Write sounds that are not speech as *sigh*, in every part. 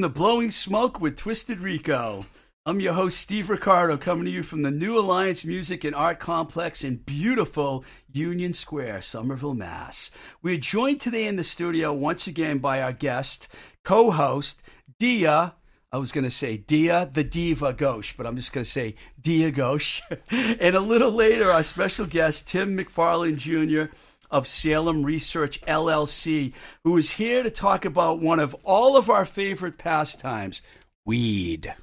Welcome to Blowing Smoke with Twisted Rico. I'm your host, Steve Ricardo, coming to you from the New Alliance Music and Art Complex in beautiful Union Square, Somerville, Mass. We are joined today in the studio once again by our guest, co host, Dia. I was going to say Dia the Diva Ghosh, but I'm just going to say Dia Ghosh. *laughs* and a little later, our special guest, Tim McFarland Jr of Salem Research LLC, who is here to talk about one of all of our favorite pastimes weed.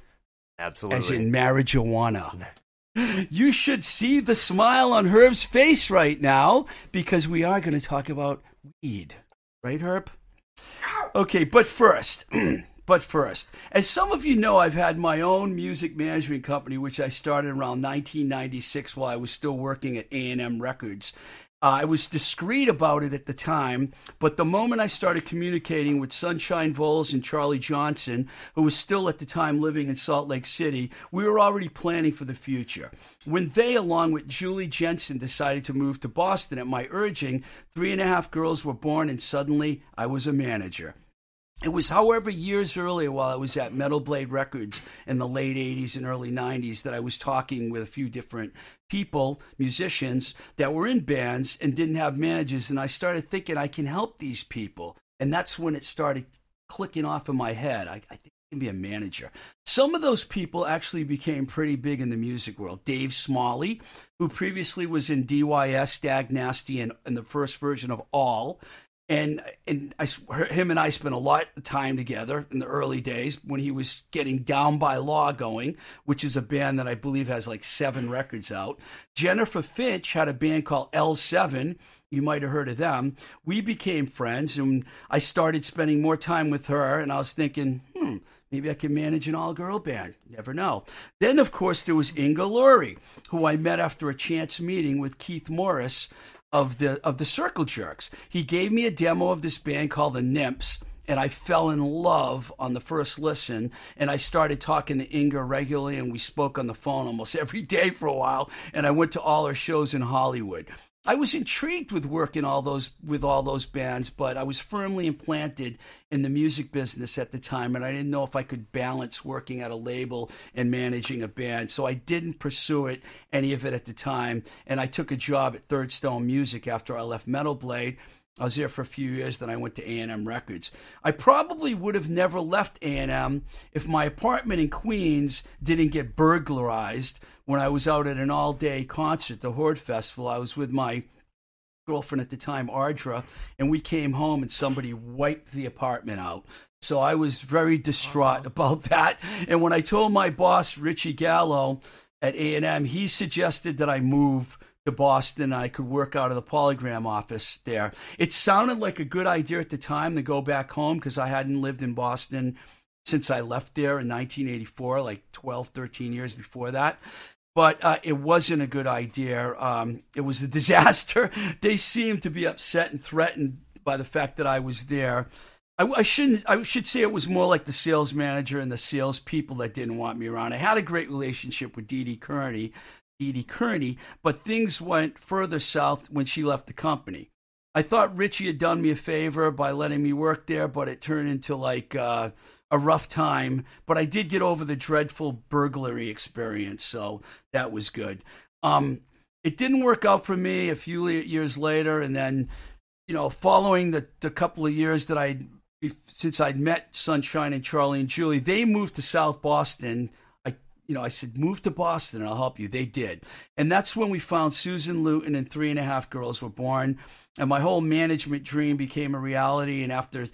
Absolutely. As in marijuana. You should see the smile on Herb's face right now because we are going to talk about weed. Right, Herb? Okay, but first, *clears throat* but first, as some of you know, I've had my own music management company, which I started around 1996 while I was still working at A&M Records. Uh, I was discreet about it at the time, but the moment I started communicating with Sunshine Voles and Charlie Johnson, who was still at the time living in Salt Lake City, we were already planning for the future. When they, along with Julie Jensen, decided to move to Boston at my urging, three and a half girls were born, and suddenly I was a manager. It was, however, years earlier while I was at Metal Blade Records in the late 80s and early 90s that I was talking with a few different people, musicians, that were in bands and didn't have managers. And I started thinking I can help these people. And that's when it started clicking off in my head. I, I think I can be a manager. Some of those people actually became pretty big in the music world. Dave Smalley, who previously was in DYS, Dag Nasty, and, and the first version of All and and I, him and I spent a lot of time together in the early days when he was getting Down by Law going, which is a band that I believe has like seven records out. Jennifer Finch had a band called L7. You might have heard of them. We became friends, and I started spending more time with her. And I was thinking, hmm, maybe I can manage an all-girl band. Never know. Then, of course, there was Inger Lorre, who I met after a chance meeting with Keith Morris of the of the Circle Jerks. He gave me a demo of this band called the Nymphs, and I fell in love on the first listen. And I started talking to Inger regularly, and we spoke on the phone almost *laughs* every day for a while. And I went to all her shows in Hollywood. I was intrigued with working all those with all those bands, but I was firmly implanted in the music business at the time, and I didn't know if I could balance working at a label and managing a band. So I didn't pursue it any of it at the time, and I took a job at Third Stone Music after I left Metal Blade I was there for a few years. Then I went to A&M Records. I probably would have never left A&M if my apartment in Queens didn't get burglarized when I was out at an all-day concert, the Horde Festival. I was with my girlfriend at the time, Ardra, and we came home and somebody wiped the apartment out. So I was very distraught uh-huh. about that. And when I told my boss, Richie Gallo, at A&M, he suggested that I move to Boston. I could work out of the polygram office there. It sounded like a good idea at the time to go back home because I hadn't lived in Boston since I left there in 1984, like 12, 13 years before that. But uh, it wasn't a good idea. Um, it was a *laughs* disaster. they seemed to be upset and threatened by the fact that I was there. I, I, shouldn't. I should say it was more like the sales manager and the sales people that didn't want me around. I had a great relationship with Dee Dee Kearney, Edie Kearney, but things went further south when she left the company. I thought Richie had done me a favor by letting me work there, but it turned into like uh, a rough time. But I did get over the dreadful burglary experience, so that was good. Um, it didn't work out for me a few years later, and then, you know, following the, the couple of years that I since I'd met Sunshine and Charlie and Julie, they moved to South Boston you know, I said, move to Boston and I'll help you. They did. And that's when we found Susan Luton and Three and a Half Girls were born. And my whole management dream became a reality. And after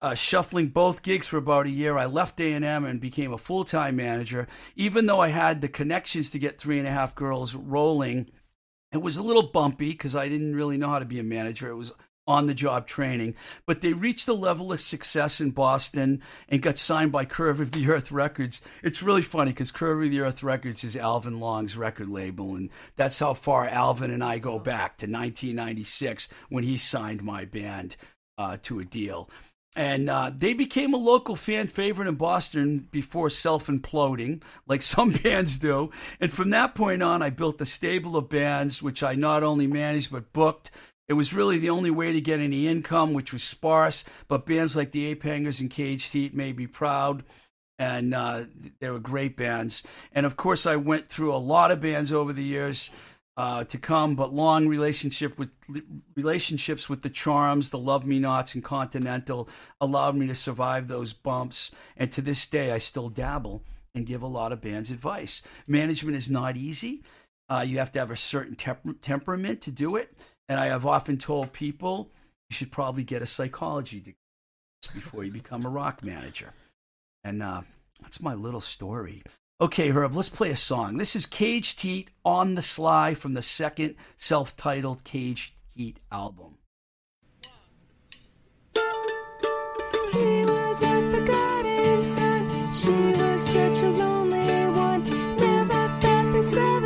uh, shuffling both gigs for about a year, I left A&M and became a full-time manager. Even though I had the connections to get Three and a Half Girls rolling, it was a little bumpy because I didn't really know how to be a manager. It was on the job training. But they reached a level of success in Boston and got signed by Curve of the Earth Records. It's really funny because Curve of the Earth Records is Alvin Long's record label. And that's how far Alvin and I go back to 1996 when he signed my band uh, to a deal. And uh, they became a local fan favorite in Boston before self imploding, like *laughs* some bands do. And from that point on, I built a stable of bands, which I not only managed but booked It was really the only way to get any income, which was sparse. But bands like the Ape Hangers and Caged Heat made me proud and uh, they were great bands. And of course, I went through a lot of bands over the years uh, to come, but long relationship with relationships with the Charms, the Love Me Nots, and Continental allowed me to survive those bumps. And to this day, I still dabble and give a lot of bands advice. Management is not easy. Uh, you have to have a certain temper- temperament to do it. And I have often told people you should probably get a psychology degree before you become a rock manager. And uh, that's my little story. Okay, Herb, let's play a song. This is Caged Heat on the Sly from the second self titled Caged Heat album. He was a forgotten son. She was such a lonely one. Never thought sell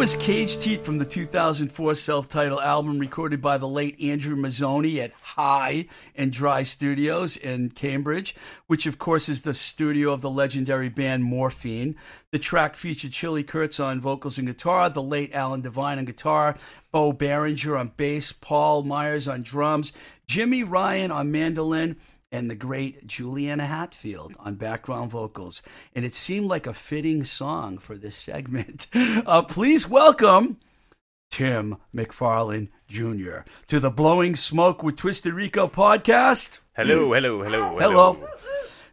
was Caged Heat from the 2004 self titled album recorded by the late Andrew Mazzone at High and Dry Studios in Cambridge, which, of course, is the studio of the legendary band Morphine. The track featured Chili Kurtz on vocals and guitar, the late Alan Devine on guitar, Bo Berenger on bass, Paul Myers on drums, Jimmy Ryan on mandolin and the great Juliana Hatfield on background vocals. And it seemed like a fitting song for this segment. *laughs* Uh, please welcome Tim McFarlane Jr. to the Blowing Smoke with Twisted Rico podcast. Hello, hello, hello, Hello.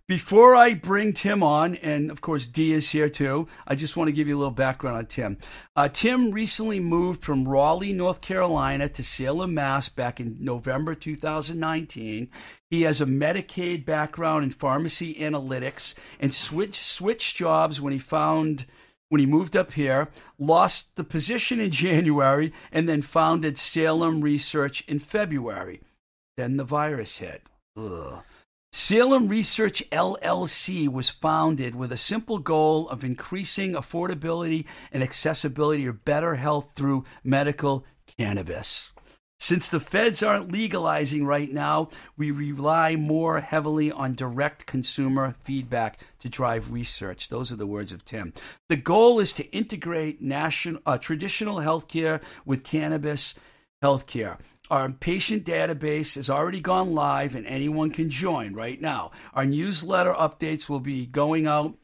Before I bring Tim on, and of course Dee is here too, I just want to give you a little background on Tim. Uh, Tim recently moved from Raleigh, North Carolina to Salem, Mass back in November 2019. He has a Medicaid background in pharmacy analytics and switched, switched jobs when he found when he moved up here, lost the position in *laughs* January, and then founded Salem Research in February. Then the virus hit. Ugh. Salem Research LLC was founded with a simple goal of increasing affordability and accessibility of better health through medical cannabis. Since the feds aren't legalizing right now, we rely more heavily on direct consumer feedback to drive research. Those are the words of Tim. The goal is to integrate national, uh, traditional healthcare with cannabis healthcare. Our patient database has already gone live and anyone can join right now. Our newsletter updates will be going out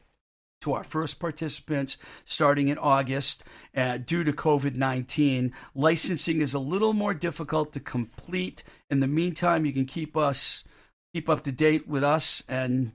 to our first participants starting in August uh, due to COVID 19. Licensing is a little more difficult to complete. In the meantime, you can keep us keep up to date with us and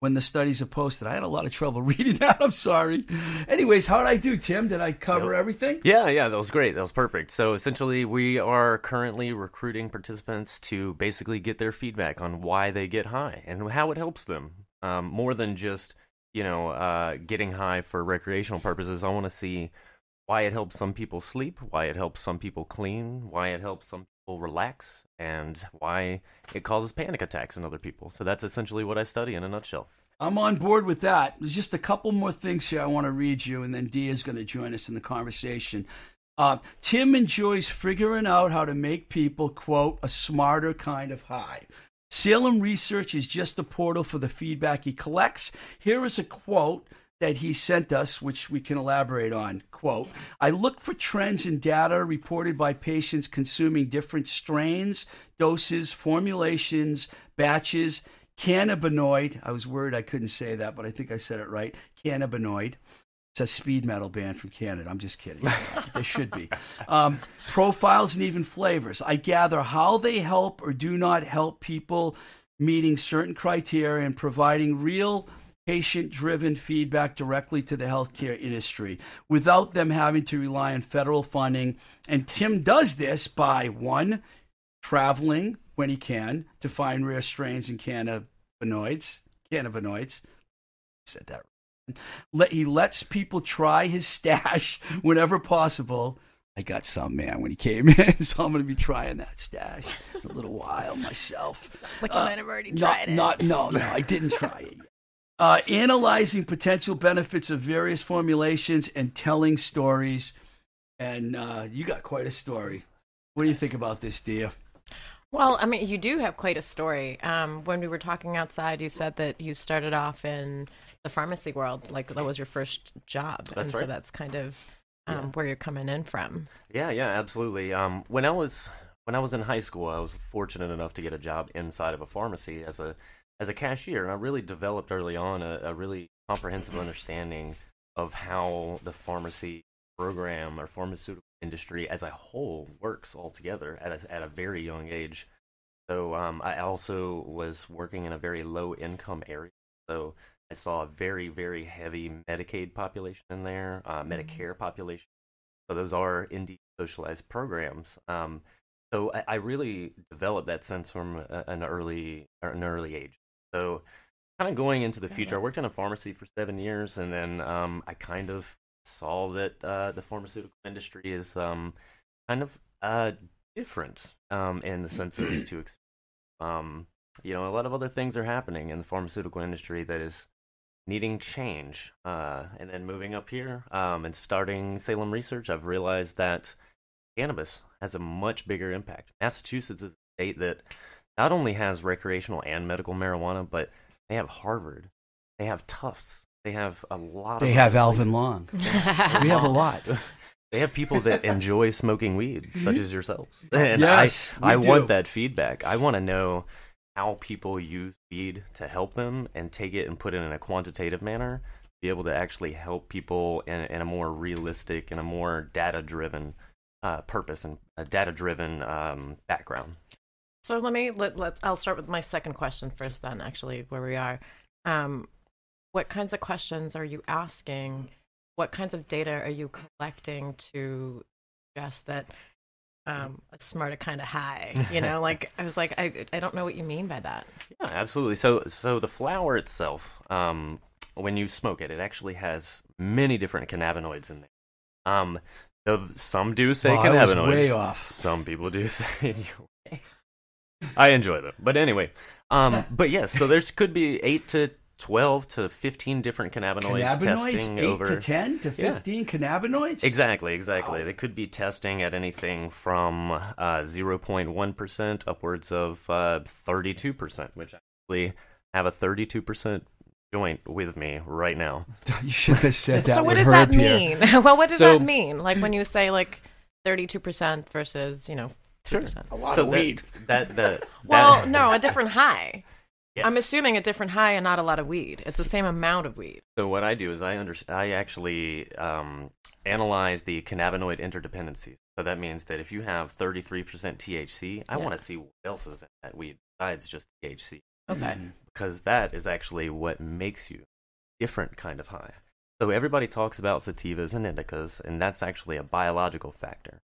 when the studies are posted. I had a lot of trouble *laughs* reading that. I'm sorry. Anyways, how did I do, Tim? Did I cover everything? Yeah, yeah, that was great. That was perfect. So essentially, we are currently recruiting participants to basically get their feedback on why they get high and how it helps them. Um, more than just you know uh, getting high for recreational purposes, I want to see why it helps some people sleep, why it helps some people clean, why it helps some people relax, and why it causes panic attacks in other people. So that's essentially what I study in a nutshell. I'm on board with that. There's just a couple more things here I want to read you, and then Dee is going to join us in the conversation. Uh, Tim enjoys figuring out how to make people, quote, a smarter kind of high. Salem Research is just a portal for the feedback he collects. Here is a quote that he sent us, which we can elaborate on. Quote I look for trends in data reported by patients consuming different strains, doses, formulations, batches, cannabinoid. I was worried I couldn't say that, but I think I said it right. Cannabinoid. It's a speed metal band from Canada. I'm just kidding. *laughs* they should be. Um, profiles and even flavors. I gather how they help or do not help people meeting certain criteria and providing real patient driven feedback directly to the healthcare industry without them having to rely on federal funding. And Tim does this by one, traveling when he can to find rare strains and cannabinoids. Cannabinoids. Said that. Let, he lets people try his *laughs* stash whenever possible. I got some, man, when he came in, *laughs* so I'm going to be trying that stash in a little while myself. It's like you uh, might have already Not, tried it. not, no, no, I didn't try it. Uh, analyzing potential benefits of various formulations and telling stories. And uh, you got quite a story. What do you think about this, dear? Well, I mean, you do have quite a story. Um, when we were talking outside, you said that you started off in the pharmacy world, like that was your first job, That's and so that's kind of um, where you're coming in from. Yeah, yeah, absolutely. Um, when I was when I was in high school, I was fortunate enough to get a job inside of a pharmacy as a as a cashier, and I really developed early on a, a really comprehensive understanding of how the pharmacy program or pharmaceutical industry as a whole works altogether at a, at a very young age. So um, I also was working in a very low income area, so I saw a very very heavy Medicaid population in there, uh, Medicare population. So those are indeed socialized programs. Um, so I, I really developed that sense from a, an early an early age. So kind of going into the future, I worked in a pharmacy for seven years, and then um, I kind of saw that uh, the pharmaceutical industry is um, kind of uh, different um, in the sense that it's too expensive. Um, you know, a lot of other things are happening in the pharmaceutical industry that is needing change, uh, and then moving up here um, and starting Salem Research, I've realized that cannabis has a much bigger impact. Massachusetts is a state that not only has recreational and medical marijuana, but they have Harvard, they have Tufts, they have a lot. They of have other Alvin places. Long. *laughs* We have a lot. They have people that *laughs* enjoy smoking weed, such as yourselves. *laughs* And Yes, I, I we want that feedback. I want to know how people use weed to help them and take it and put it in a quantitative manner, be able to actually help people in, in a more realistic and a more data driven uh, purpose and a data driven um, background. So let me let, let I'll start with my second question first. Then, actually, where we are, um, what kinds of questions are you asking? What kinds of data are you collecting to suggest that um, a smarter kind of high? You know, *laughs* like I was like, I I don't know what you mean by that. Yeah, absolutely. So, so the flower itself, um, when you smoke it, it actually has many different cannabinoids in there. Um, though some do say Wow, I was cannabinoids. way off. Some people do *laughs* say. I enjoy them, but anyway, um, but yes. so there's could be eight to twelve to fifteen different cannabinoids, Cannabinoids, testing eight over to ten to Yeah. fifteen cannabinoids. Exactly, exactly. They could be testing at anything from uh, 0.1% upwards of uh, 32%, which I actually have a 32% joint with me right now. *laughs* You should have said that. so what does that mean? *laughs* well, what does So- that mean? Like when you say like thirty-two percent versus you know two percent. A lot so of *laughs* that- weed. That, that, *laughs* Well, that- *laughs* no, a different high. I'm assuming a different high and not a lot of weed. It's the same amount of weed. So what I do is I under, I actually um, analyze the cannabinoid interdependencies. So that means that if you have 33% THC, I Yeah. want to see what else is in that weed besides just THC. Okay. because that is actually what makes you different kind of high. So everybody talks about sativas and indicas, and that's actually a biological factor.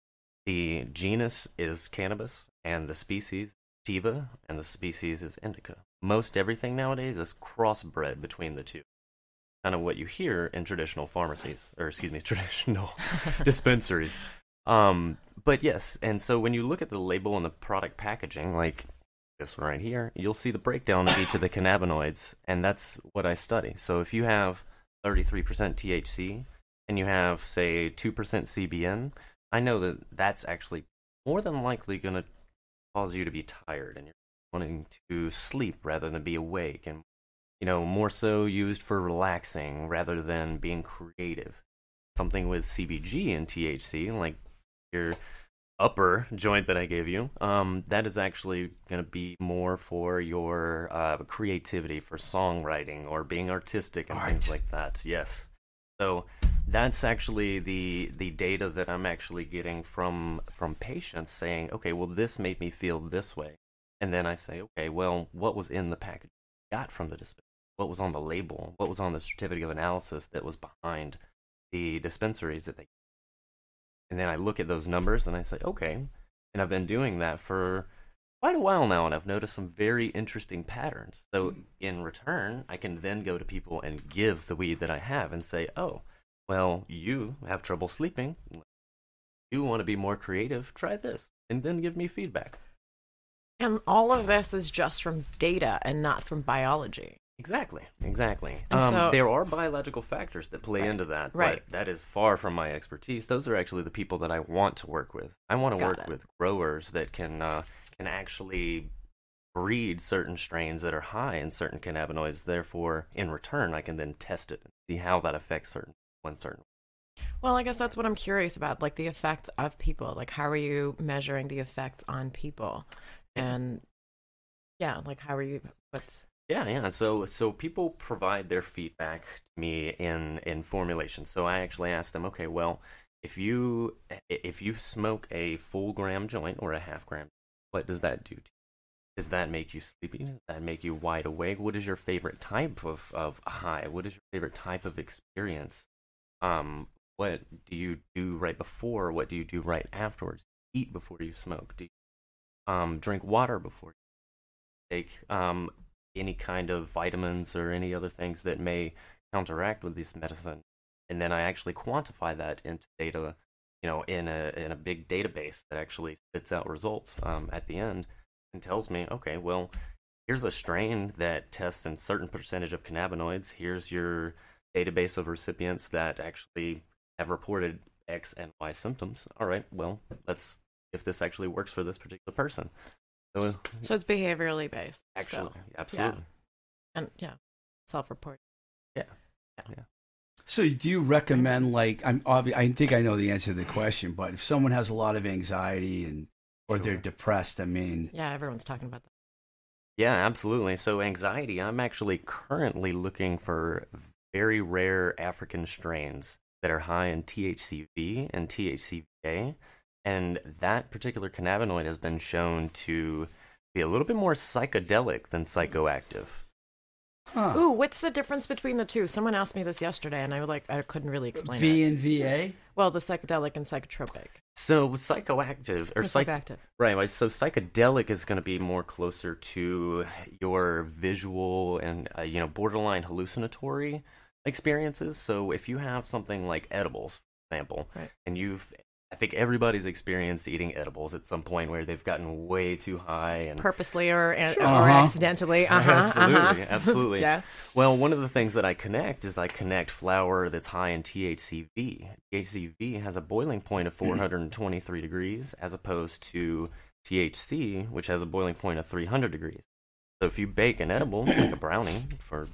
The genus is cannabis, and the species sativa, and the species is indica. Most everything nowadays is crossbred between the two. Kind of what you hear in traditional pharmacies, or excuse me, *laughs* traditional *laughs* dispensaries. Um, but yes, and so when you look at the label and the product packaging, like this one right here, you'll see the breakdown of each of the *coughs* cannabinoids, and that's what I study. So if you have 33% THC and you have, say, 2% CBN, I know that that's actually more than likely going to cause you to be tired and you're wanting to sleep rather than be awake, and you know, more so used for relaxing rather than being creative. Something with CBG and THC, like your upper joint that I gave you, um, that is actually going to be more for your uh, creativity, for songwriting or being artistic and things like that. Yes. So that's actually the the data that I'm actually getting from from patients saying, okay, well, this made me feel this way, and then I say, okay, well, what was in the package I got from the dispenser? What was on the label? What was on the certificate of analysis that was behind the dispensaries that they and then I look at those numbers and I say, okay. And I've been doing that for quite a while now, and I've noticed some very interesting patterns. So hmm. in return, I can then go to people and give the weed that I have and say, oh, well, you have trouble sleeping. You want to be more creative? Try this, and then give me feedback. And all of this is just from data and not from biology. Exactly, exactly. Um, so- there are biological factors that play Right, into that, right. but that is far from my expertise. Those are actually the people that I want to work with. I want to Got work it. with growers that can uh, can actually breed certain strains that are high in certain cannabinoids. Therefore, in return, I can then test it and see how that affects certain one certain. Well, I guess that's what I'm curious about, like the effects of people. Like, how are you measuring the effects on people? And yeah, like how are you? What's Yeah, yeah. So so people provide their feedback to me in in formulation. So I actually ask them, okay, well, if you if you smoke a full gram joint or a half gram, what does that do to you? Does that make you sleepy? Does that make you wide awake? What is your favorite type of, of high? What is your favorite type of experience? Um, what do you do right before? What do you do right afterwards? Eat before you smoke? Do you um, drink water before you take um, any kind of vitamins or any other things that may counteract with this medicine? And then I actually quantify that into data, you know, in a in a big database that actually spits out results um, at the end and tells me, okay, well, here's a strain that tests in certain percentage of cannabinoids. Here's your database of recipients that actually have reported X and Y symptoms. All right, well, let's if this actually works for this particular person. So uh, So it's behaviorally based. actually, still. absolutely. and yeah, self-report. Yeah. yeah. yeah. So, do you recommend like I'm obvi- I think I know the answer to the question, but if someone has a lot of anxiety and or they're depressed, I mean, Yeah, everyone's talking about that. Yeah, absolutely. So anxiety, I'm actually currently looking for very rare African strains that are high in THCV and THCVA, and that particular cannabinoid has been shown to be a little bit more psychedelic than psychoactive. huh. Ooh, what's the difference between the two? Someone asked me this yesterday, and I was like, I couldn't really explain V it. and VA. Well, the psychedelic and psychotropic. So psychoactive or Or psych- psychoactive. Right. right, So psychedelic is going to be more closer to your visual and uh, you know borderline hallucinatory experiences. So if you have something like edibles, for example, Right. and you've I think everybody's experienced eating edibles at some point where they've gotten way too high and Purposely or, or Uh-huh. accidentally. *laughs* Uh-huh, Absolutely, uh-huh. *laughs* absolutely. yeah. Well, one of the things that I connect is I connect flower that's high in THCV. THCV has a boiling point of 423 degrees as opposed to THC, which has a boiling point of 300 degrees. So if you bake an edible, like a brownie, for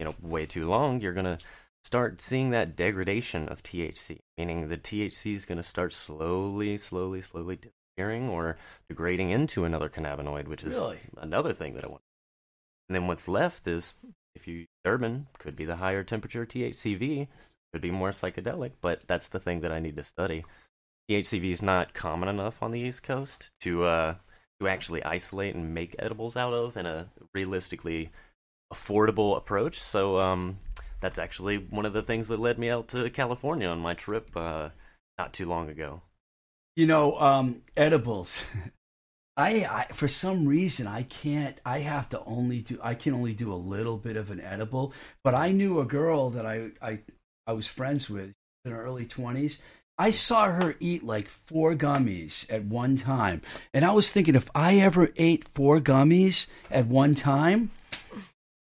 you know way too long, you're gonna start seeing that degradation of THC, meaning the THC is gonna start slowly, slowly, slowly disappearing or degrading into another cannabinoid, which is Really? another thing that I want. And then what's left is if you urban could be the higher temperature THCV, could be more psychedelic, but that's the thing that I need to study. THCV is not common enough on the East Coast to uh, to actually isolate and make edibles out of in a realistically affordable approach. So um, that's actually one of the things that led me out to California on my trip uh, not too long ago. You know, um, edibles. *laughs* I, I for some reason I can't. I have to only do. I can only do a little bit of an edible. But I knew a girl that I I I was friends with in her early twenties. I saw her eat like four gummies at one time, and I was thinking if I ever ate four gummies at one time,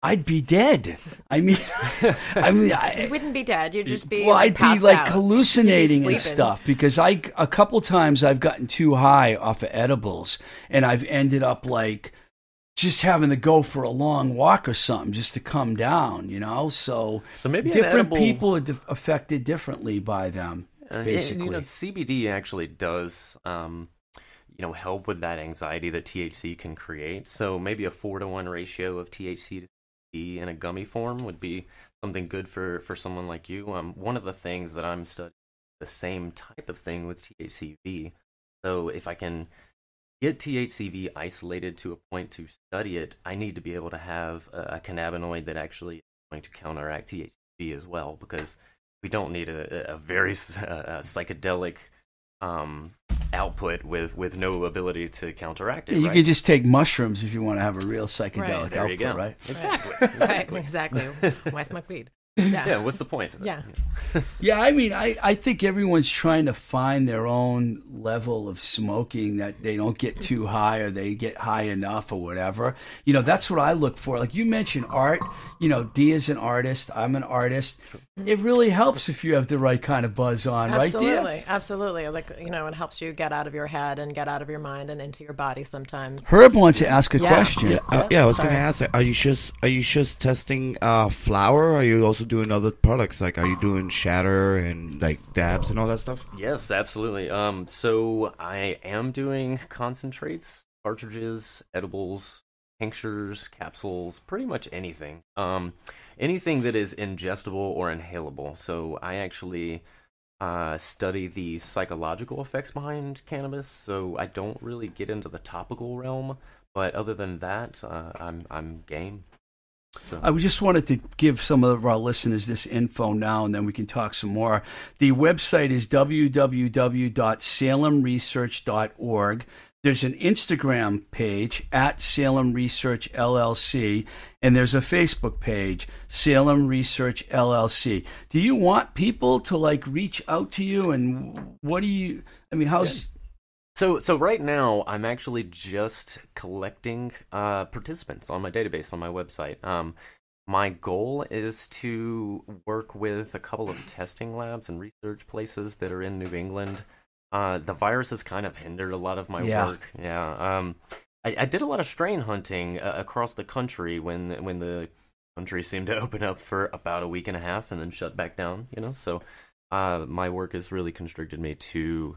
I'd be dead. I mean, *laughs* I mean, I, You wouldn't be dead. You'd just be well, I'd be like out. hallucinating be and stuff because I a couple times I've gotten too high off of edibles and I've ended up like just having to go for a long walk or something just to come down, you know. So So maybe different edible- people are dif- affected differently by them. Uh, and, basically, you know, CBD actually does, um, you know, help with that anxiety that THC can create. So maybe a four to one ratio of THC to CBD in a gummy form would be something good for for someone like you. Um, one of the things that I'm studying the same type of thing with THCV. So if I can get THCV isolated to a point to study it, I need to be able to have a, a cannabinoid that actually is going to counteract THCV as well, because we don't need a, a very uh, *laughs* psychedelic um, output with, with no ability to counteract it. you right? could just take mushrooms if you want to have a real psychedelic Right. output, you right? Exactly. *laughs* Right, exactly. *laughs* Why smoke weed? Yeah. yeah. What's the point? Yeah. Yeah, I mean, I, I think everyone's trying to find their own level of smoking that they don't get too high or they get high enough or whatever. You know, that's what I look for. Like you mentioned art, you know, Dee is an artist, I'm an artist. It really helps if you have the right kind of buzz on, right, Absolutely, absolutely. Like you know, it helps you get out of your head and get out of your mind and into your body sometimes. Herb wants to ask a Yeah. question. Yeah, uh, yeah. I was gonna ask. Are you just are you just testing uh, flower? Are you also doing other products? Like, are you doing shatter and like dabs and all that stuff? Yes, absolutely. Um, so I am doing concentrates, cartridges, edibles, tinctures, capsules, pretty much anything. Um, anything that is ingestible or inhalable. So I actually uh, study the psychological effects behind cannabis. So I don't really get into the topical realm, but other than that, uh, I'm I'm game. So I just wanted to give some of our listeners this info now, and then we can talk some more. The website is www.salemresearch.org. There's an Instagram page at Salem Research LLC, and there's a Facebook page, Salem Research LLC. Do you want people to like reach out to you, and what do you? I mean, how's So, so right now, I'm actually just collecting uh, participants on my database on my website. Um, my goal is to work with a couple of testing labs and research places that are in New England. Uh, the virus has kind of hindered a lot of my Yeah. work. Yeah. Um, I, I did a lot of strain hunting uh, across the country when when the country seemed to open up for about a week and a half and then shut back down. You know, so uh, my work has really constricted me to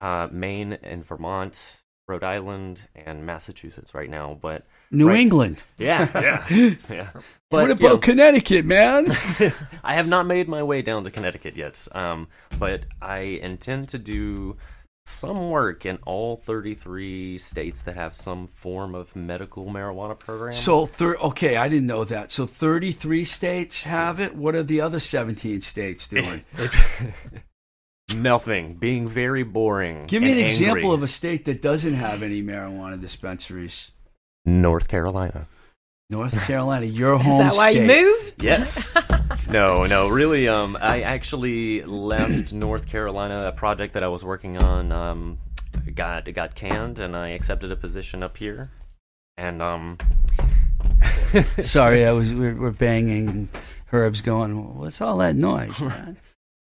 uh, Maine and Vermont, Rhode Island, and Massachusetts right now. But New Right. England. yeah, *laughs* yeah, *laughs* yeah. But what you about know, Connecticut, man? *laughs* I have not made my way down to Connecticut yet, um, but I intend to do some work in all 33 states that have some form of medical marijuana program. so, thir- okay, I didn't know that. So, 33 states have it. What are the other 17 states doing? Nothing, being very boring. Give me an and example of a state that doesn't have any marijuana dispensaries. North Carolina. North Carolina, your home. Is home that why you moved? Yes. *laughs* no, no, really. Um, I actually left *clears throat* North Carolina. A project that I was working on um, got got canned, and I accepted a position up here. And um, Sorry, I *laughs* was we're, we're banging and Herb's going. What's all that noise, *laughs* man?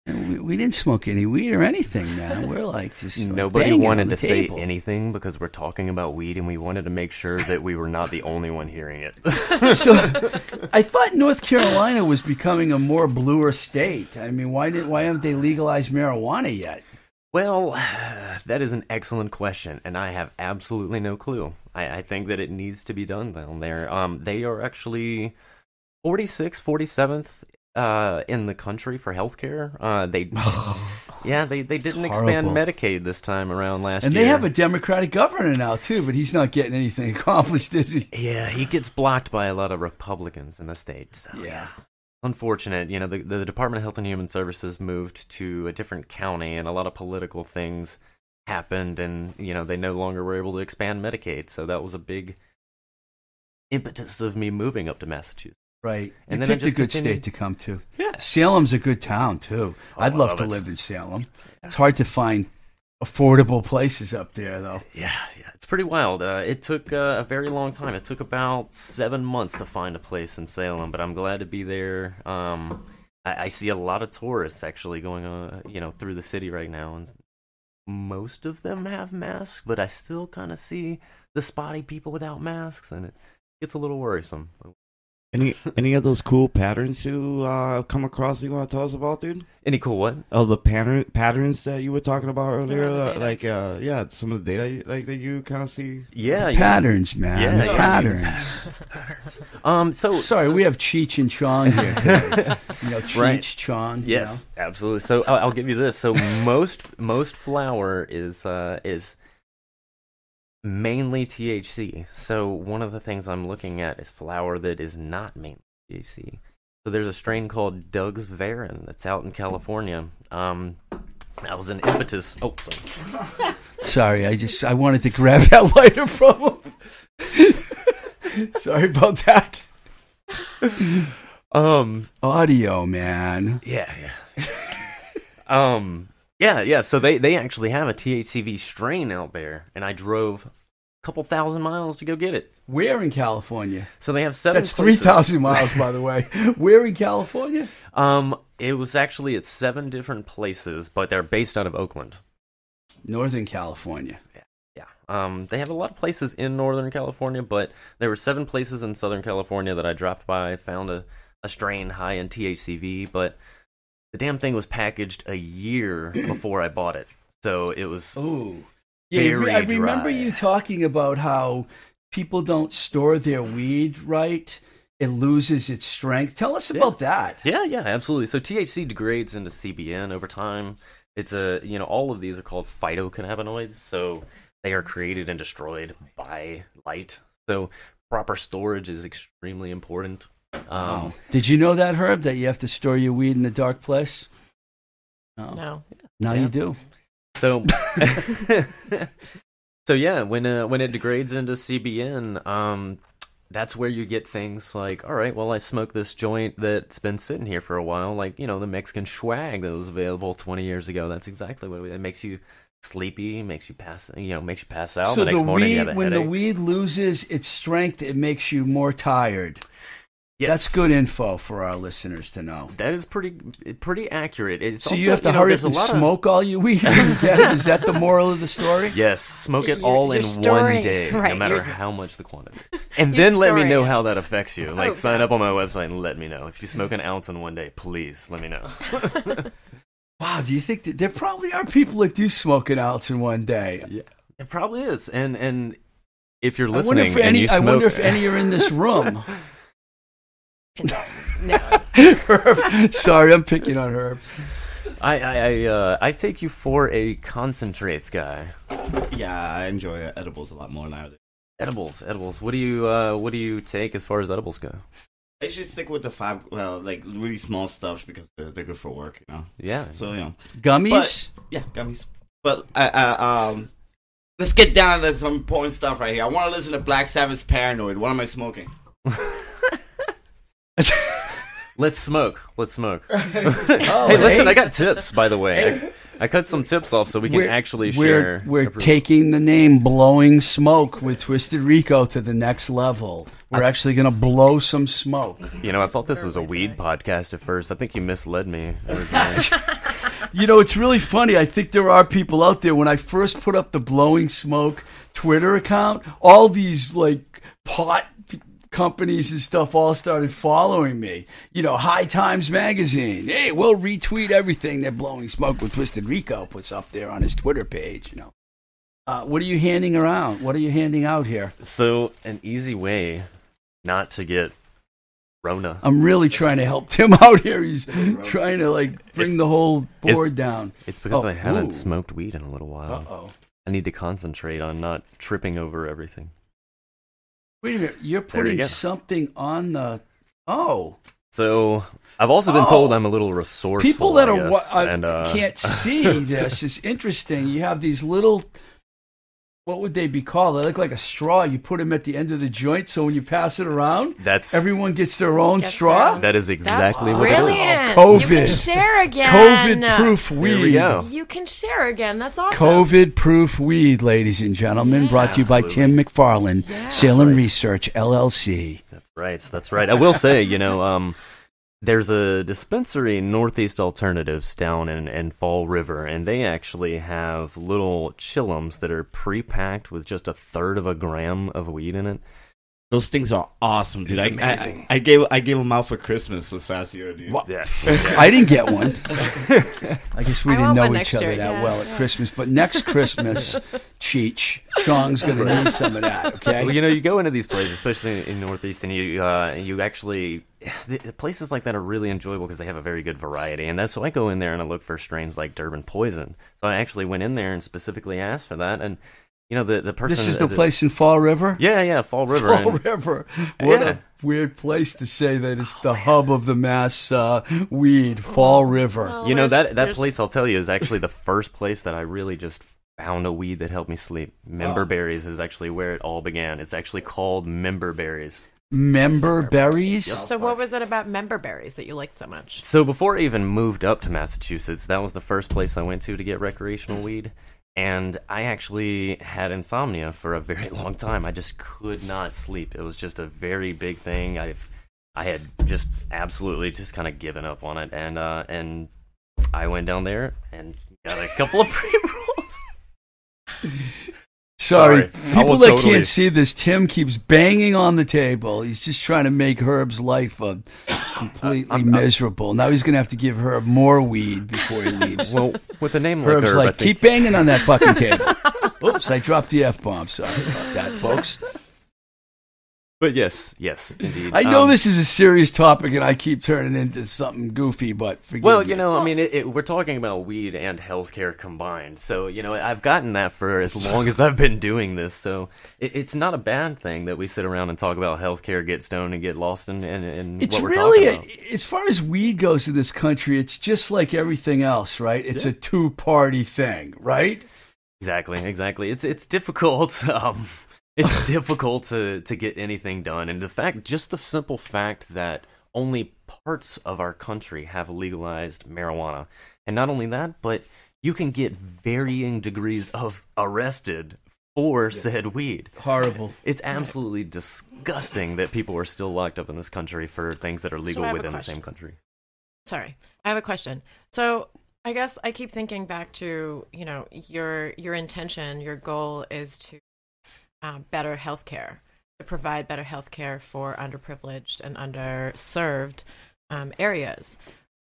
We, we didn't smoke any weed or anything, man. We're like just like, nobody on wanted to say anything because we're talking about weed, and we wanted to make sure that we were not the only one hearing it. *laughs* So, I thought North Carolina was becoming a more bluer state. I mean, why did why haven't they legalized marijuana yet? Well, that is an excellent question, and I have absolutely no clue. I, I think that it needs to be done down there. Um, they are actually 46th, 47th uh, in the country for healthcare. Uh, they, *laughs* yeah, they, they didn't expand. Medicaid this time around last And year. And they have a Democratic governor now too, but he's not getting anything *laughs* accomplished, is he? yeah, he gets blocked by a lot of Republicans in the state. So, Yeah. unfortunate. You know, the, the Department of Health and Human Services moved to a different county, and a lot of political things happened, and you know they no longer were able to expand Medicaid. So that was a big impetus of me moving up to Massachusetts. Right. And you then a good continued- state to come to. Yeah. Salem's a good town too. Oh, I'd love love to it. live in Salem. It's hard to find affordable places up there, though. Yeah, yeah, it's pretty wild. Uh, it took uh, a very long time. It took about seven months to find a place in Salem, but I'm glad to be there. Um, I, I see a lot of tourists actually going, uh, you know, through the city right now, and most of them have masks, but I still kind of see the spotty people without masks, and it gets a little worrisome. Any any of those cool patterns you uh, come across you want to tell us about, dude? Any cool what? Oh, the pattern patterns that you were talking about earlier, the uh, like uh, yeah, some of the data you- like that you kind of see. Yeah, yeah. Patterns, man. Yeah, yeah. *laughs* patterns. Um, so *laughs* Sorry, so- we have Cheech and Chong here *laughs* today. you know, Cheech, Right. Chong. you Yes, absolutely. So I'll, I'll give you this. So most most flower is uh, is mainly THC. So one of the things I'm looking at is flower that is not mainly THC. So there's a strain called Doug's Varin that's out in California. Um, that was an impetus. Oh, sorry. *laughs* Sorry, I just I wanted to grab that *laughs* lighter from him. *laughs* Sorry about that. Um, Audio, man. yeah, yeah. um, yeah, yeah. So they they actually have a THCV strain out there, and I drove couple thousand miles to go get it. Where in California? So they have seven. That's three places. thousand miles, by the way. *laughs* Where in California? Um, it was actually at seven different places, but they're based out of Oakland. Northern California. Yeah. Um, they have a lot of places in Northern California, but there were seven places in Southern California that I dropped by, found a, a strain high in THCV, but the damn thing was packaged a year *clears throat* before I bought it. So it was. Oh, yeah. Very I remember dry. you talking about how people don't store their weed right; it loses its strength. Tell us Yeah. about that. Yeah, yeah, absolutely. So THC degrades into CBN over time. It's a, you know, all of these are called phytocannabinoids. So they are created and destroyed by light. So proper storage is extremely important. Um, Wow. Did you know that, Herb? That you have to store your weed in a dark place. No. No. Now Yeah. you do. So, *laughs* so yeah, when uh, when it degrades into CBN, um, that's where you get things like, all right, well, I smoked this joint that's been sitting here for a while, like you know the Mexican swag that was available 20 years ago. That's exactly what it, it makes you sleepy, makes you pass, you know, makes you pass out. so the next the weed, when the weed loses its strength, it makes you more tired. Yes. That's good info for our listeners to know. That is pretty pretty accurate. It's So also, you have to know, hurry up and lot of- smoke all you weed *laughs* you. Is that the moral of the story? Yes, smoke it You're- all you're in storing- one day, no matter how much the quantity. *laughs* And then let me know it. how that affects you. Like, Oh, sign up on my website and let me know. If you smoke an ounce in one day, please let me know. *laughs* Wow. Do you think that there probably are people that do smoke an ounce in one day? Yeah, it probably is. And and if you're I wonder listening if and any. you I wonder if any are in this room. No. Herb. Sorry, I'm picking on Herb. I I I, uh, I take you for a concentrates guy. Yeah, I enjoy edibles a lot more now. Edibles, edibles. What do you uh, what do you take as far as edibles go? I should stick with the five, well, like really small stuff because they're, they're good for work, you know. Yeah. So you know, Gummies. yeah, gummies. But uh, uh, um, let's get down to some important stuff right here. I want to listen to Black Sabbath's "Paranoid." What am I smoking? *laughs* *laughs* Let's smoke. Let's smoke. *laughs* Oh, hey, listen, I got tips by the way. I, I cut some tips off so we can We're- actually we're, share. We're taking the name "Blowing Smoke" with Twisted Rico to the next level. We're actually going to blow some smoke. You know, I thought this was a weed podcast at first. I think you misled me. *laughs* You know, it's really funny. I think there are people out there. When I first put up the Blowing Smoke Twitter account, all these like pot companies and stuff all started following me. You know, High Times Magazine. Hey, we'll retweet everything that Blowing Smoke with Twisted Rico puts up there on his Twitter page. You know, uh, what are you handing around? What are you handing out here? so, an easy way not to get Rona. I'm really trying to help Tim *laughs* out here. He's trying to like bring It's- the whole board it's- down. It's because Oh, I haven't ooh. smoked weed in a little while. Uh oh. I need to concentrate on not tripping over everything. Wait a minute. You're There you putting something on the. Oh. So, I've also been told Oh. I'm a little resourceful. People that I are guess, uh, and, uh, can't see *laughs* this is interesting. You have these little. What would they be called? They look like a straw. You put them at the end of the joint, so when you pass it around, That's everyone gets their own Gets straw. their own- that is That's exactly what it is. brilliant. Oh, You can share again. COVID-proof weed. we go. You can share again. That's awesome. COVID-proof weed, ladies and gentlemen. Yeah. Brought to you by Tim McFarland, Yeah. Salem right. Research LLC. That's right. That's right. I will say, you know, um, there's a dispensary, Northeast Alternatives, down in, in Fall River, and they actually have little chillums that are pre-packed with just a third of a gram of weed in it. Those things are awesome, dude. It's I, amazing. I, I gave I gave them out for Christmas this last year, dude. What? Yeah. I didn't get one. *laughs* I guess we I didn't know each other year, that yeah, well at yeah. Christmas. But next Christmas, *laughs* Cheech, Chong's going to need some of that, okay? Well, you know, you go into these places, especially in Northeast, and you uh, you actually the, the places like that are really enjoyable because they have a very good variety. And that's so I go in there and I look for strains like Durban Poison. So I actually went in there and specifically asked for that. And you know, the the person this is the the- place in Fall River? Yeah, yeah, Fall River. Fall and- River. *laughs* What Yeah. a weird place to say that it's the hub of the mass uh, weed, Fall River. Well, you know that that there's- place I'll tell you is actually the first place that I really just found a weed that helped me sleep. Member Oh. berries is actually where it all began. It's actually called member berries. Member berries? So, what was it about member berries that you liked so much? So before I even moved up to Massachusetts, that was the first place I went to to get recreational weed. And I actually had insomnia for a very *laughs* long time. I just could not sleep. It was just a very big thing. I've I had just absolutely just kind of given up on it, and uh, and I went down there and got a couple of *laughs* pre rolls. Sorry, Sorry. People that totally- can't see this, Tim keeps banging on the table. He's just trying to make Herb's life uh, completely I'm- I'm- miserable. Now he's going to have to give Herb more weed before he leaves. *laughs* Well, with a name like Herb's Herb, like, keep banging on that fucking table. *laughs* Oops, I dropped the F bomb. Sorry about that, folks. But yes, yes, indeed. I know Um, this is a serious topic and I keep turning into something goofy, but Well, me. you know, I mean, it, it, we're talking about weed and healthcare combined. So, you know, I've gotten that for as long as I've been doing this. So, it, it's not a bad thing that we sit around and talk about healthcare, get stoned, and get lost in, in, in It's what we're really, talking about. a, as far as weed goes in this country, it's just like everything else, right? It's a two party thing, right? Exactly, exactly. It's it's difficult. *laughs* Um, it's *laughs* difficult to to get anything done, and the fact, just the simple fact that only parts of our country have legalized marijuana, and not only that, but you can get varying degrees of arrested for said weed. Horrible. It's absolutely disgusting that people are still locked up in this country for things that are legal I have a within the same country. Sorry, I have a question. So I guess I keep thinking back to you know your your intention, your goal is to uh, better healthcare, to provide better healthcare for underprivileged and underserved um, areas.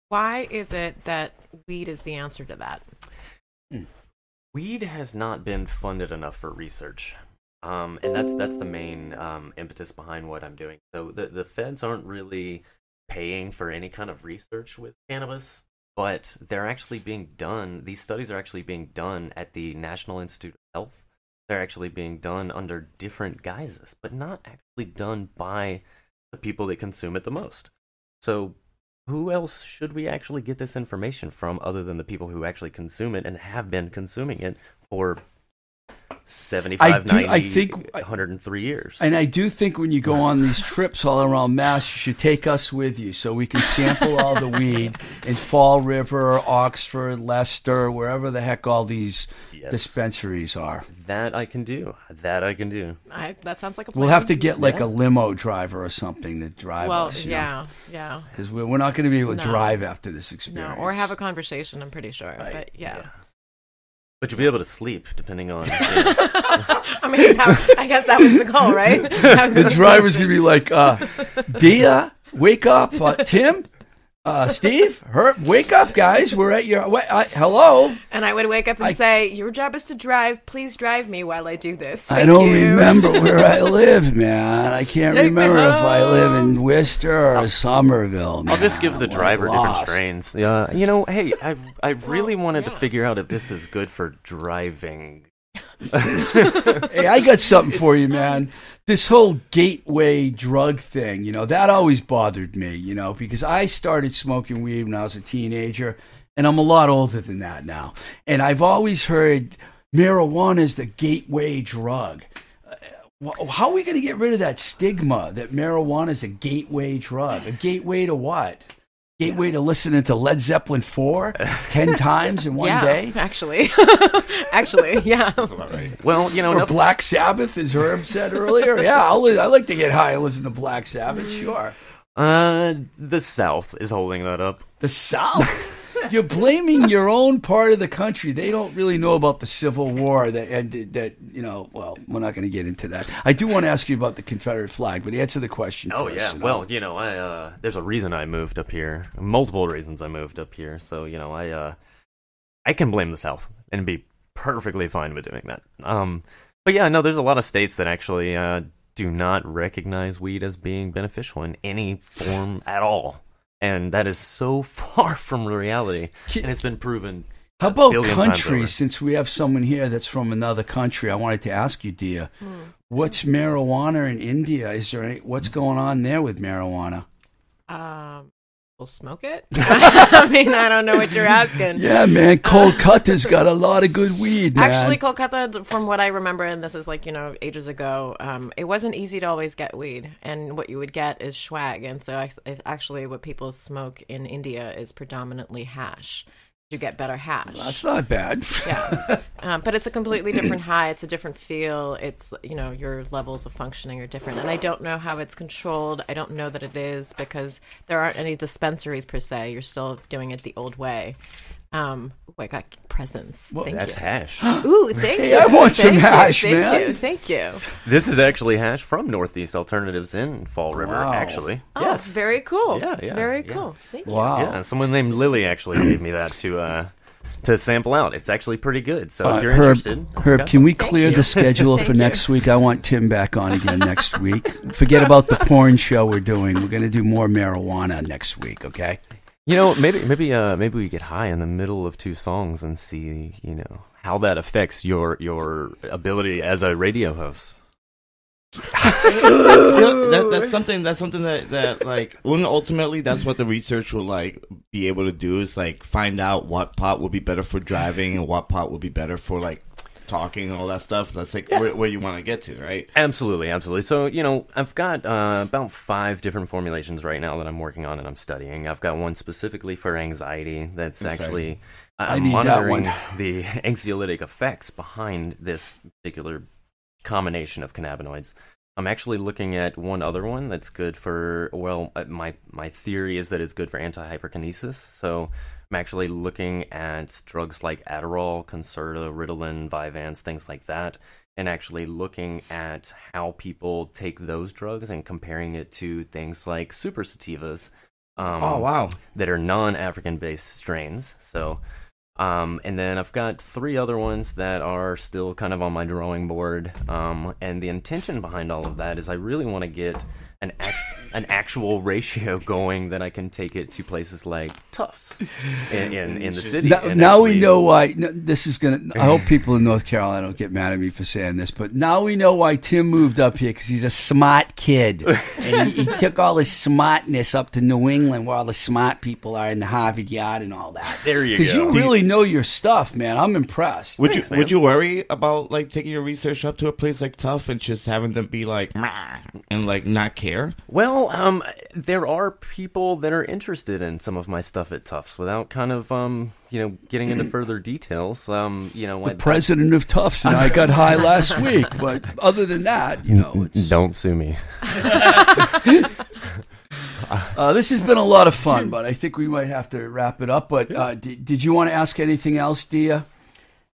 Why is it that weed is the answer to that? Weed has not been funded enough for research. Um, and that's that's the main um, impetus behind what I'm doing. So the the feds aren't really paying for any kind of research with cannabis, but they're actually being done. These studies are actually being done at the National Institute of Health. They're actually being done under different guises, but not actually done by the people that consume it the most. So who else should we actually get this information from other than the people who actually consume it and have been consuming it for 75, I do- I think- 103 years? And I do think when you go on these trips all around Mass, you should take us with you so we can sample all the weed *laughs* in Fall River, Oxford, Leicester, wherever the heck all these Yes. dispensaries are. that I can do. That I can do. I, that sounds like a plan. We'll have to get like Yeah. a limo driver or something to drive well, us. yeah, yeah. Because we're, we're not going to be able to No. drive after this experience. No, experience. or have a conversation. I'm pretty sure, Right. but yeah. But you'll be able to sleep depending on. *laughs* I mean, that, I guess that was the goal, right? *laughs* That was the the driver's function. gonna be like, uh, Dia, wake up, uh, Tim, uh, Steve, Herb, wake up, guys. We're at your wait, uh, hello. And I would wake up and I- say, "Your job is to drive. Please drive me while I do this." I don't you." remember *laughs* where I live, man. I can't Take remember if I live in home. Worcester or Somerville. I'll just give the I'm driver different lost. trains. Yeah, you know, hey, I I really wanted to figure out if this is good for driving. Hey, I got something for you, man. This whole gateway drug thing, you know, that always bothered me, you know, because I started smoking weed when I was a teenager, and I'm a lot older than that now. And I've always heard marijuana is the gateway drug. Uh, How are we going to get rid of that stigma that marijuana is a gateway drug? A gateway to what? Gateway to listening to Led Zeppelin 4 *laughs* 10 times in one yeah, day? actually, *laughs* actually, *laughs* yeah. Well, you know, Or enough- Black Sabbath, as Herb said earlier. Yeah, I'll, li- I like to get high and listen to Black Sabbath. Sure. uh, the South is holding that up. The South. You're blaming your own part of the country. They don't really know about the Civil War. That and that you know. Well, we're not going to get into that. I do want to ask you about the Confederate flag, but answer the question. Oh first, yeah, you know. well, you know, I uh, there's a reason I moved up here. Multiple reasons I moved up here. So you know, I uh, I can blame the South and be perfectly fine with doing that. Um, but yeah, no, there's a lot of states that actually uh, do not recognize weed as being beneficial in any form at all, and that is so *laughs* far from reality. And it's been proven. How about billion countries? Since we have someone here that's from another country, I wanted to ask you, Dia, Hmm. what's marijuana in India? Is there any, what's going on there with marijuana? Um, we'll smoke it. *laughs* I mean, I don't know what you're asking. Yeah, man, Kolkata's got a lot of good weed, man. Actually, Kolkata, from what I remember, and this is like you know ages ago, um, it wasn't easy to always get weed, and what you would get is swag, and so actually, what people smoke in India is predominantly hash. You get better hash. that's not bad. yeah, *laughs* um, but it's a completely different high. It's a different feel. It's you know your levels of functioning are different, and I don't know how it's controlled. I don't know that it is because there aren't any dispensaries per se. You're still doing it the old way. Um, oh, I got presents. Thank That's you. hash. *gasps* Ooh, thank Hey, you. I want some Thank you, hash, thank man. You, thank you. this is actually hash from Northeast Alternatives in Fall River. Wow. Actually, Oh, yes, very cool. Yeah, yeah, Very yeah. cool. Thank you. Wow. Yeah, someone named Lily actually *clears throat* gave me that to uh to sample out. It's actually pretty good. So Uh, if you're Herb, interested, Herb, can we clear the schedule *laughs* for next week? I want Tim back on again next *laughs* week. Forget about the porn show we're doing. We're going to do more marijuana next week, okay? You know, maybe maybe uh maybe we get high in the middle of two songs and see, you know, how that affects your your ability as a radio host. You know, that, that's something. That's something that that like. When ultimately, that's what the research will like be able to do is like find out what pot will be better for driving and what pot will be better for like talking and all that stuff. That's like where, where you want to get to, right? Absolutely, absolutely. So, you know, I've got uh, about five different formulations right now that I'm working on and I'm studying. I've got one specifically for anxiety that's Anxiety. actually I'm I need that monitoring one. the *laughs* anxiolytic effects behind this particular combination of cannabinoids. I'm actually looking at one other one that's good for well, uh, my my theory is that it's good for anti-hyperkinesis. So I'm actually looking at drugs like Adderall, Concerta, Ritalin, Vyvanse, things like that, and actually looking at how people take those drugs and comparing it to things like super sativas. Um, Oh wow. that are non-African based strains. So, um, and then I've got three other ones that are still kind of on my drawing board. Um, and the intention behind all of that is I really want to get an act- an actual ratio going then I can take it to places like Tufts in in, in the city. Now, and now we know why. no, This is gonna. I hope people in North Carolina don't get mad at me for saying this, but now we know why Tim moved up here because he's a smart kid, *laughs* and he, he took all his smartness up to New England, where all the smart people are in the Harvard Yard and all that. There you go. Because you really know your stuff, man. I'm impressed. Would Thanks, you man. would you worry about like taking your research up to a place like Tufts and just having them be like and like not care? Well, um, there are people that are interested in some of my stuff at Tufts without kind of, um, you know, getting into *clears throat* further details. Um, you know, The I- president of Tufts and I *laughs* got high last week, but other than that, you know, it's, don't sue me. *laughs* uh, this has been a lot of fun. But I think we might have to wrap it up. But uh, did, did you want to ask anything else, Dia?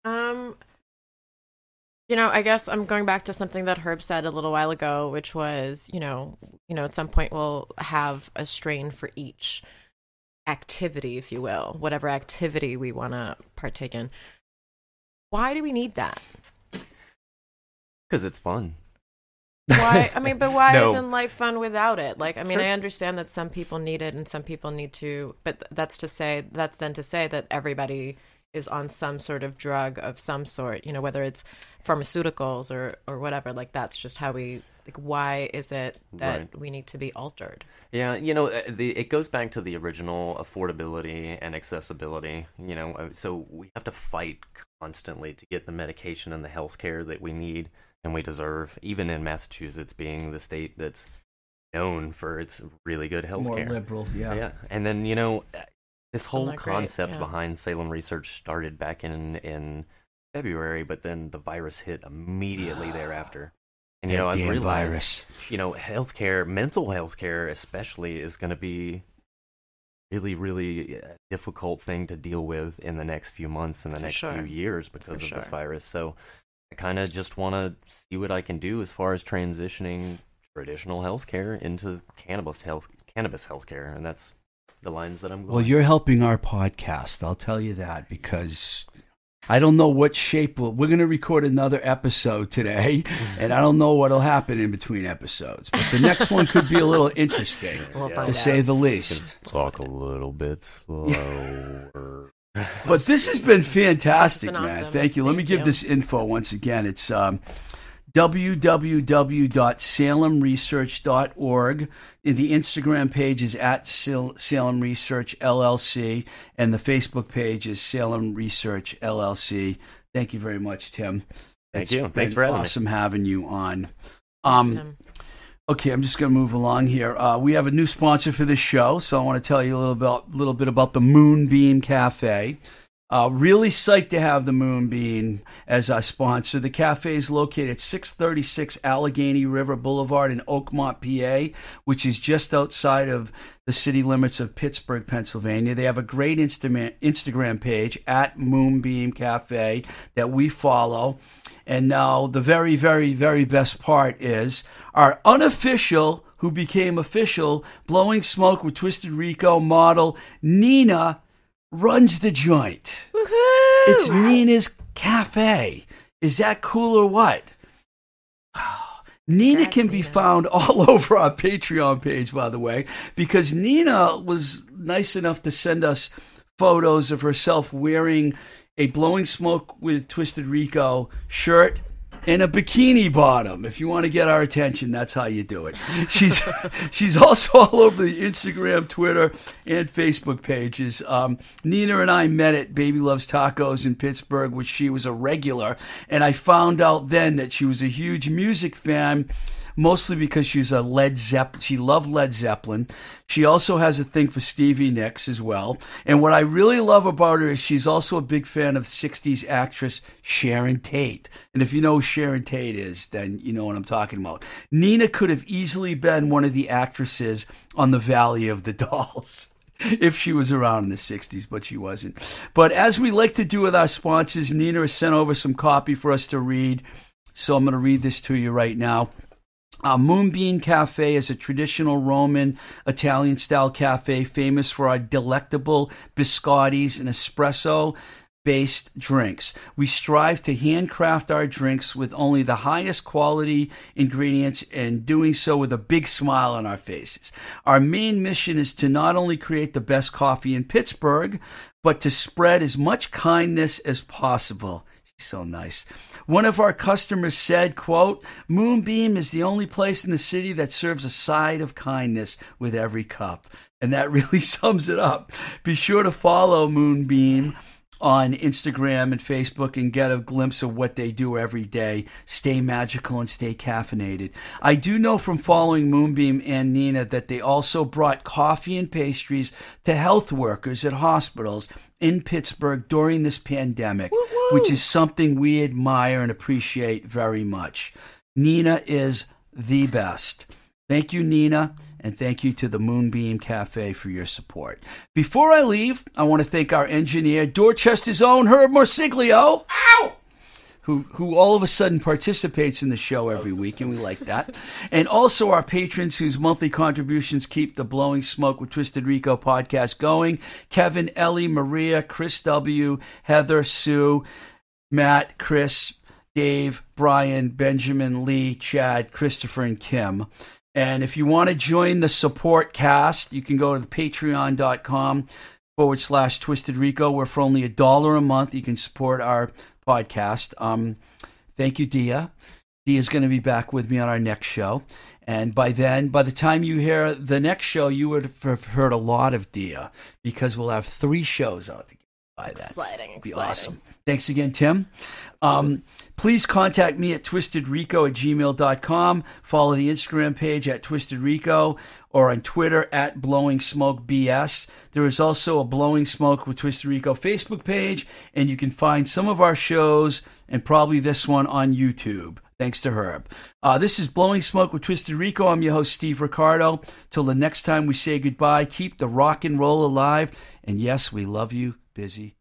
Um, you know, I guess I'm going back to something that Herb said a little while ago, which was, you know, you know, at some point we'll have a strain for each activity, if you will, whatever activity we want to partake in. Why do we need that? Because it's fun. Why? I mean, but why *laughs* No. isn't life fun without it? Like, I mean, Sure. I understand that some people need it and some people need to, but that's to say, that's then to say that everybody is on some sort of drug of some sort, you know, whether it's pharmaceuticals or, or whatever. Like, that's just how we, like, why is it that Right. we need to be altered? Yeah, you know, uh, the, it goes back to the original affordability and accessibility. You know, uh, so we have to fight constantly to get the medication and the health care that we need and we deserve, even in Massachusetts being the state that's known for its really good health More care. liberal, yeah. Yeah, and then you know, this whole not great, concept yeah. behind Salem Research started back in in February, but then the virus hit immediately *gasps* thereafter. And you know, I've damn realized, virus. you know, healthcare, mental health care especially, is going to be really, really uh, difficult thing to deal with in the next few months and the For next sure. few years because For of this virus. So I kind of just want to see what I can do as far as transitioning traditional healthcare into cannabis health, cannabis healthcare, and that's the lines that I'm going. Well, you're helping our podcast. I'll tell you that because I don't know what shape we'll, we're going to record another episode today, *laughs* and I don't know what'll happen in between episodes. But the next one could be a little *laughs* interesting, We'll Yeah. find to out. say the least. talk a little bit slower. *laughs* But this has been fantastic, It's been man. awesome. Thank you. Let me Thank give you. this info once again. It's um, www.salemresearch.org. The Instagram page is at Sil- Salem Research LLC, and the Facebook page is Salem Research LLC. Thank you very much, Tim. Thank It's you. been Thanks for having me. awesome having you on. Thanks, Um, Tim. Okay, I'm just going to move along here. Uh, we have a new sponsor for this show, so I want to tell you a little about little bit about the Moonbeam Cafe. Uh, really psyched to have the Moonbeam as our sponsor. The cafe is located at 636 Allegheny River Boulevard in Oakmont, PA, which is just outside of the city limits of Pittsburgh, Pennsylvania. They have a great Instagram Instagram page at Moonbeam Cafe that we follow. And now the very, very, very best part is our unofficial, who became official, blowing smoke with Twisted Rico model Nina runs the joint. It's Nina's Cafe. Is that cool or what? *sighs* Nina Congrats, can be Nina. found all *laughs* over our Patreon page, by the way, because Nina was nice enough to send us photos of herself wearing a blowing smoke with Twisted Rico shirt and a bikini bottom. If you want to get our attention, that's how you do it. She's *laughs* she's also all over the Instagram, Twitter, and Facebook pages. Um, Nina and I met at Baby Loves Tacos in Pittsburgh, which she was a regular, and I found out then that she was a huge music fan mostly because she's a Led Zeppelin. She loved Led Zeppelin. She also has a thing for Stevie Nicks as well. And what I really love about her is she's also a big fan of 60s actress Sharon Tate. And if you know who Sharon Tate is, then you know what I'm talking about. Nina could have easily been one of the actresses on the Valley of the *laughs* Dolls if she was around in the 60s, but she wasn't. But as we like to do with our sponsors, Nina has sent over some copy for us to read. So I'm going to read this to you right now. Uh, Moonbeam Cafe is a traditional Roman Italian style cafe famous for our delectable biscottis and espresso based drinks. We strive to handcraft our drinks with only the highest quality ingredients and doing so with a big smile on our faces. Our main mission is to not only create the best coffee in Pittsburgh, but to spread as much kindness as possible. So nice. One of our customers said, quote, Moonbeam is the only place in the city that serves a side of kindness with every cup. And that *laughs* really sums it up. Be sure to follow Moonbeam on Instagram and Facebook and get a glimpse of what they do every day. Stay magical and stay caffeinated. I do know from following Moonbeam and Nina that they also brought coffee and pastries to health workers at hospitals in Pittsburgh during this pandemic, which is something we admire and appreciate very much. Nina is the best. Thank you, Nina, and thank you to the Moonbeam Cafe for your support. Before I leave, I want to thank our engineer, Dorchester's own Herb Morsiglio. Ow! Who, who all of a sudden participates in the show every week, and we like that. And also our patrons whose monthly contributions keep the Blowing Smoke with Twisted Rico podcast going Kevin, Ellie, Maria, Chris W., Heather, Sue, Matt, Chris, Dave, Brian, Benjamin, Lee, Chad, Christopher, and Kim. And if you want to join the support cast, you can go to the patreon.com forward slash twisted rico, where for only a dollar a month you can support our podcast. Um, thank you, Dia. Dia is going to be back with me on our next show. And by then, by the time you hear the next show, you would have heard a lot of Dia because we'll have three shows out together by then. Exciting, It'd be exciting. awesome. Thanks again, Tim. Um, please contact me at twistedrico at gmail.com. Follow the Instagram page at twistedrico or on Twitter at blowing smoke bs. There is also a blowing smoke with Twisted Rico Facebook page, and you can find some of our shows and probably this one on YouTube. Thanks to Herb. Uh, this is Blowing Smoke with Twisted Rico. I'm your host, Steve Ricardo. Till the next time we say goodbye, keep the rock and roll alive. And yes, we love you, busy